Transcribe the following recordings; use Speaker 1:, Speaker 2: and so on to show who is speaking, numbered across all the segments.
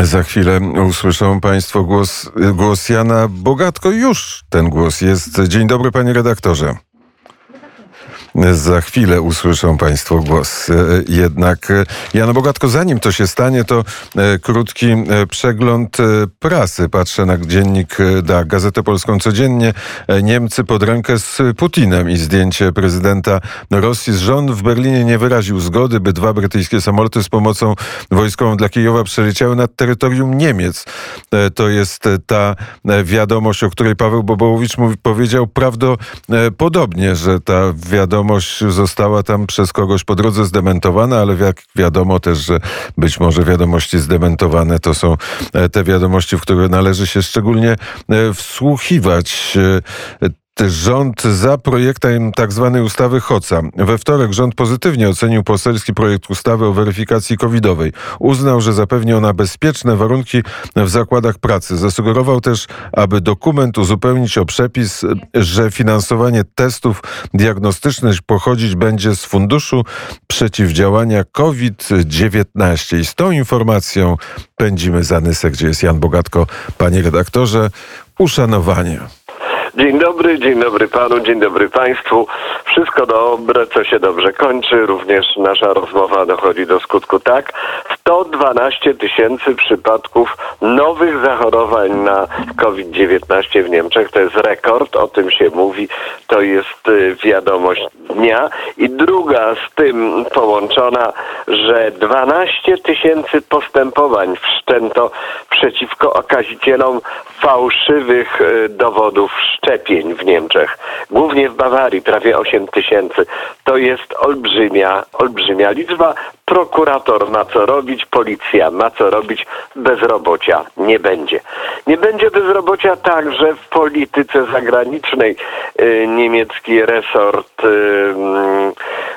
Speaker 1: Za chwilę usłyszą Państwo głos, głos Jana Bogatko. Już ten głos jest. Dzień dobry, panie redaktorze. Za chwilę usłyszą Państwo głos. E, Jednak e, Jana Bogatko, zanim to się stanie, to e, krótki przegląd prasy. Patrzę na dziennik da, Gazetę Polską codziennie. Niemcy pod rękę z Putinem i zdjęcie prezydenta Rosji. Rząd w Berlinie nie wyraził zgody, by dwa brytyjskie samoloty z pomocą wojskową dla Kijowa przeleciały nad terytorium Niemiec. To jest ta wiadomość, o której Paweł Bobołowicz mówi, powiedział prawdopodobnie, że ta wiadomość została tam przez kogoś po drodze zdementowana, ale jak wiadomo też, że być może wiadomości zdementowane to są e, te wiadomości, w które należy się szczególnie e, wsłuchiwać. Rząd za projektem tzw. ustawy HOCA. We wtorek rząd pozytywnie ocenił poselski projekt ustawy o weryfikacji covidowej. Uznał, że zapewni ona bezpieczne warunki w zakładach pracy. Zasugerował też, aby dokument uzupełnić o przepis, że finansowanie testów diagnostycznych pochodzić będzie z Funduszu Przeciwdziałania COVID-19. I z tą informacją pędzimy za Nysę, gdzie jest Jan Bogatko. Panie redaktorze, uszanowanie.
Speaker 2: Dzień dobry, dzień dobry panu, dzień dobry państwu. Wszystko dobre, co się dobrze kończy. Również nasza rozmowa dochodzi do skutku tak. 112 tysięcy przypadków nowych zachorowań na COVID-19 w Niemczech. To jest rekord, o tym się mówi. To jest y, wiadomość dnia. I druga z tym połączona, że 12 tysięcy postępowań wszczęto przeciwko okazicielom fałszywych y, dowodów szczepień w Niemczech. Głównie w Bawarii prawie 8 tysięcy. To jest olbrzymia, olbrzymia liczba. Prokurator ma co robić, policja ma co robić, bezrobocia nie będzie. Nie będzie bezrobocia także w polityce zagranicznej. Y, Niemiecki resort y,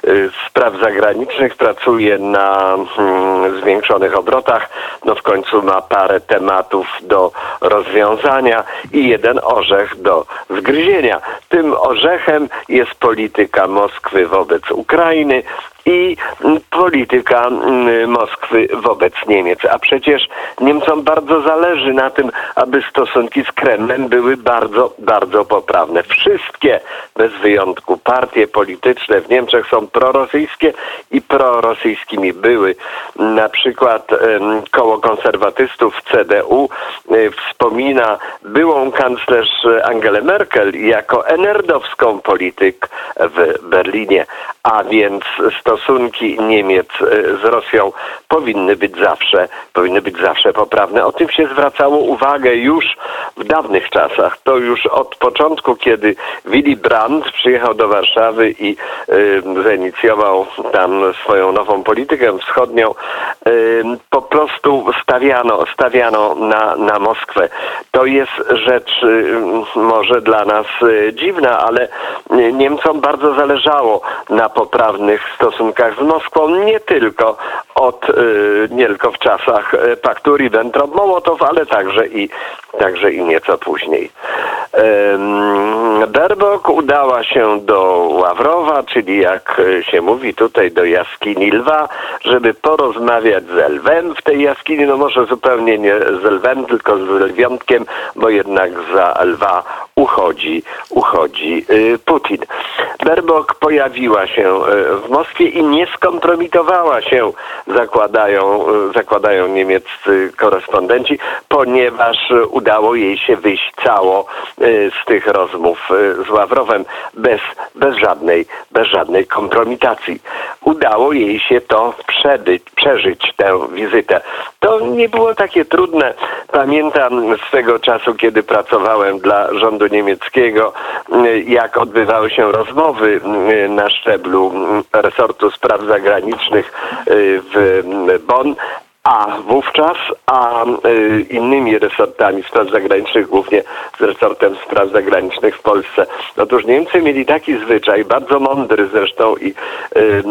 Speaker 2: y, spraw zagranicznych pracuje na mm, zwiększonych obrotach. No w końcu ma parę tematów do rozwiązania i jeden orzech do zgryzienia. Tym orzechem jest polityka Moskwy wobec Ukrainy i mm, polityka mm, Moskwy wobec Niemiec. A przecież Niemcom bardzo zależy na tym, aby stosunki z Kremlem były bardzo, bardzo poprawne. Wszystkie, bez wyjątku, partie polityczne w Niemczech są prorosyjskie i prorosyjskimi były. Na przykład koło konserwatystów CDU e, wspomina byłą kanclerz Angelę Merkel jako enerdowską polityk w Berlinie, a więc stosunki Niemiec e, z Rosją powinny być zawsze, powinny być zawsze poprawne. O tym się zwracało uwagę już w dawnych czasach. To już od początku, kiedy Willy Brandt przyjechał do Warszawy i y, zainicjował tam swoją nową politykę wschodnią, y, po prostu stawiano, stawiano na, na Moskwę. To jest rzecz y, może dla nas y, dziwna, ale y, Niemcom bardzo zależało na poprawnych stosunkach z Moskwą, nie tylko od, y, nie tylko w czasach y, paktu Ribbentrop-Mołotow, ale także i, także i nieco później. Berbok udała się do Ławrowa, czyli jak y, się mówi tutaj do jaskini lwa, żeby porozmawiać z lwem w tej jaskini, no może zupełnie nie z lwem, tylko z lwiątkiem, bo jednak za lwa uchodzi, uchodzi y, Putin. Berbok pojawiła się y, w Moskwie i nie skompromitowała się, zakładają, y, zakładają niemieccy korespondenci, ponieważ udało jej się wyjść cało z tych rozmów z Ławrowem bez, bez, żadnej, bez żadnej kompromitacji. Udało jej się to przebyć, przeżyć tę wizytę. Nie było takie trudne. Pamiętam z tego czasu, kiedy pracowałem dla rządu niemieckiego, jak odbywały się rozmowy y, na szczeblu y, resortu spraw zagranicznych y, w Bonn. A wówczas, a y, innymi resortami spraw zagranicznych, głównie z resortem spraw zagranicznych w Polsce. Otóż Niemcy mieli taki zwyczaj, bardzo mądry zresztą i y,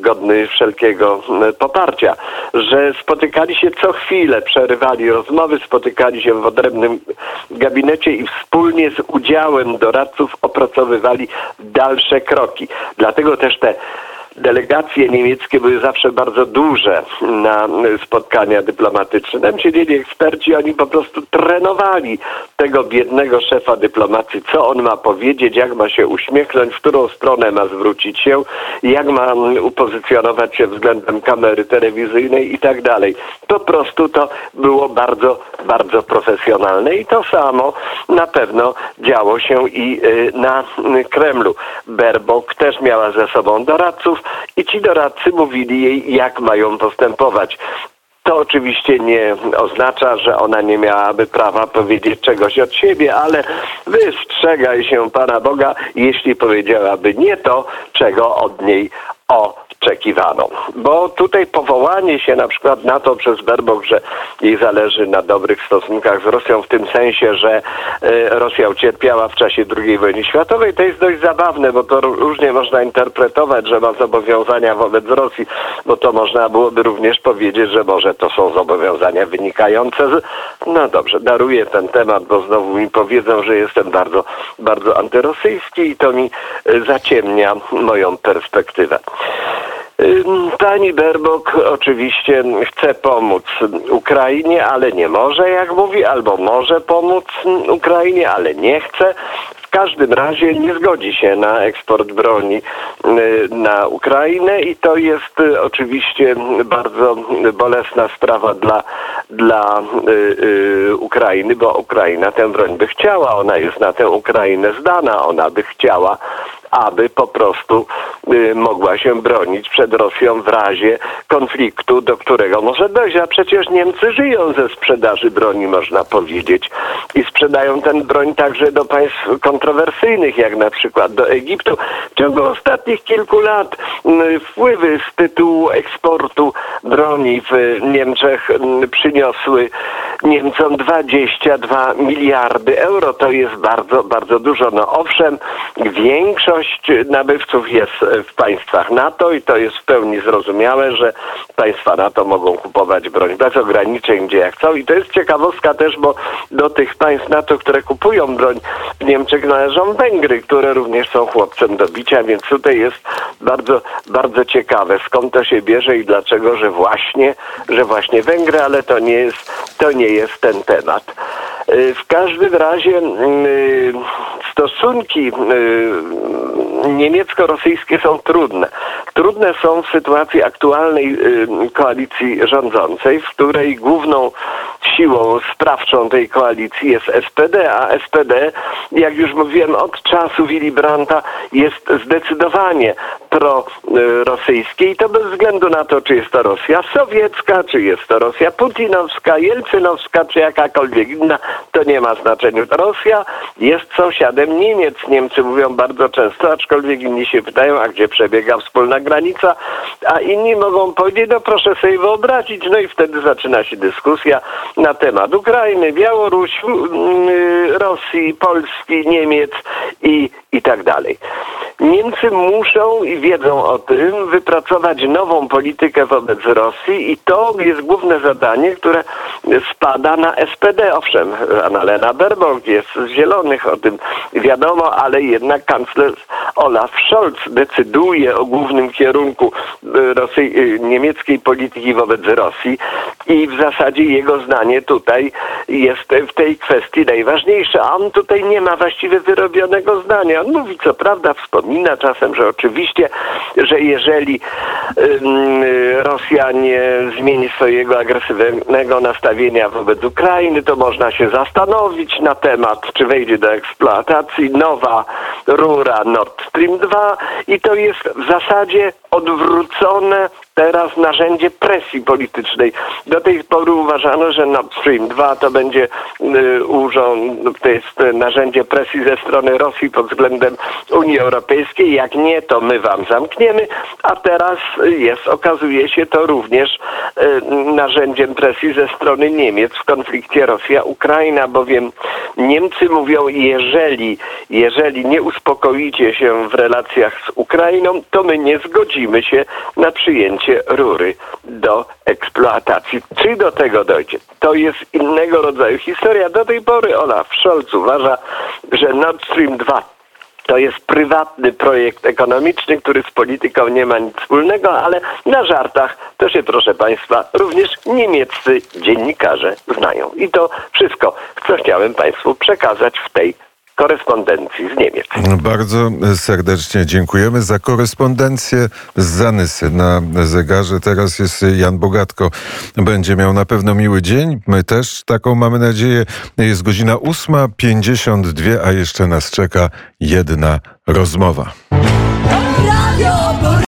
Speaker 2: godny wszelkiego y, poparcia, że spotykali się co chwilę, przerywali rozmowy, spotykali się w odrębnym gabinecie i wspólnie z udziałem doradców opracowywali dalsze kroki. Dlatego też te delegacje niemieckie były zawsze bardzo duże na spotkania dyplomatyczne. Tam siedzieli eksperci, oni po prostu trenowali tego biednego szefa dyplomacji, co on ma powiedzieć, jak ma się uśmiechnąć, w którą stronę ma zwrócić się, jak ma upozycjonować się względem kamery telewizyjnej i tak dalej. Po prostu to było bardzo, bardzo profesjonalne i to samo na pewno działo się i y, na Kremlu. Berbok też miała ze sobą doradców i ci doradcy mówili jej, jak mają postępować. To oczywiście nie oznacza, że ona nie miałaby prawa powiedzieć czegoś od siebie, ale wystrzegaj się Pana Boga, jeśli powiedziałaby nie to, czego od niej oczekiwano. Bo tutaj powołanie się na przykład na to przez Berbok, że jej zależy na dobrych stosunkach z Rosją w tym sensie, że e, Rosja ucierpiała w czasie II wojny światowej, to jest dość zabawne, bo to różnie można interpretować, że ma zobowiązania wobec Rosji, bo to można byłoby również powiedzieć, że może to są zobowiązania wynikające z... No dobrze, daruję ten temat, bo znowu mi powiedzą, że jestem bardzo, bardzo antyrosyjski i to mi e, zaciemnia moją perspektywę. Pani Berbok oczywiście chce pomóc Ukrainie, ale nie może, jak mówi, albo może pomóc Ukrainie, ale nie chce. W każdym razie nie zgodzi się na eksport broni y, na Ukrainę i to jest y, oczywiście bardzo bolesna sprawa dla, dla y, Ukrainy, bo Ukraina tę broń by chciała, ona jest na tę Ukrainę zdana, ona by chciała aby po prostu mogła się bronić przed Rosją w razie konfliktu, do którego może dojść. A przecież Niemcy żyją ze sprzedaży broni, można powiedzieć. I sprzedają tę broń także do państw kontrowersyjnych, jak na przykład do Egiptu. W ciągu ostatnich kilku lat y, wpływy z tytułu eksportu broni w Niemczech y, przyniosły Niemcom 22 miliardy euro. To jest bardzo, bardzo dużo. No owszem, większość nabywców jest w państwach NATO i to jest w pełni zrozumiałe, że państwa NATO mogą kupować broń bez ograniczeń, gdzie jak chcą. I to jest ciekawostka też, bo do tych państw NATO, które kupują broń w Niemczech należą Węgry, które również są chłopcem do bicia, więc tutaj jest bardzo, bardzo ciekawe, skąd to się bierze i dlaczego, że właśnie, że właśnie Węgry, ale to nie jest, to nie jest ten temat. Y, W każdym razie y, stosunki y, niemiecko-rosyjskie są trudne. Trudne są w sytuacji aktualnej koalicji rządzącej, w której główną siłą sprawczą tej koalicji jest SPD, a SPD, jak już mówiłem, od czasu Willy Brandta jest zdecydowanie prorosyjskie i to bez względu na to, czy jest to Rosja sowiecka, czy jest to Rosja putinowska, jelcynowska, czy jakakolwiek inna, to nie ma znaczenia. Rosja jest sąsiadem Niemiec. Niemcy mówią bardzo często, aczkolwiek inni się pytają, a gdzie przebiega wspólna granica, a inni mogą powiedzieć, no proszę sobie wyobrazić, no i wtedy zaczyna się dyskusja na temat Ukrainy, Białorusi, Rosji, Polski, Niemiec i, i tak dalej. Niemcy muszą i wiedzą o tym wypracować nową politykę wobec Rosji i to jest główne zadanie, które spada na SPD. Owszem, Annalena Baerbock jest z Zielonych, o tym wiadomo, ale jednak kanclerz Olaf Scholz decyduje o głównym kierunku Rosji, niemieckiej polityki wobec Rosji i w zasadzie jego zdanie tutaj jest w tej kwestii najważniejsze. A on tutaj nie ma właściwie wyrobionego zdania. On mówi co prawda, wspomina czasem, że oczywiście, że jeżeli Rosja nie zmieni swojego agresywnego nastawienia wobec Ukrainy, to można się zastanowić na temat, czy wejdzie do eksploatacji nowa rura Nord Stream 2 i to jest w zasadzie odwrócone teraz narzędzie presji politycznej. Do tej pory uważano, że Nord Stream 2 to będzie y, urząd, to jest narzędzie presji ze strony Rosji pod względem Unii Europejskiej. Jak nie, to my wam zamkniemy, a teraz jest, okazuje się to również y, narzędziem presji ze strony Niemiec w konflikcie Rosja-Ukraina, bowiem Niemcy mówią, jeżeli, jeżeli nie uspokoicie się w relacjach z Ukrainą, to my nie zgodzimy się na przyjęcie rury do eksploatacji. Czy do tego dojdzie? To jest innego rodzaju historia. Do tej pory Olaf Scholz uważa, że Nord Stream 2 to jest prywatny projekt ekonomiczny, który z polityką nie ma nic wspólnego, ale na żartach to się, proszę Państwa, również niemieccy dziennikarze znają. I to wszystko, co chciałem Państwu przekazać w tej korespondencji z Niemiec.
Speaker 1: Bardzo serdecznie dziękujemy za korespondencję z Zanysy na zegarze. Teraz jest Jan Bogatko. Będzie miał na pewno miły dzień. My też taką mamy nadzieję. Jest godzina 8.52, a jeszcze nas czeka jedna rozmowa.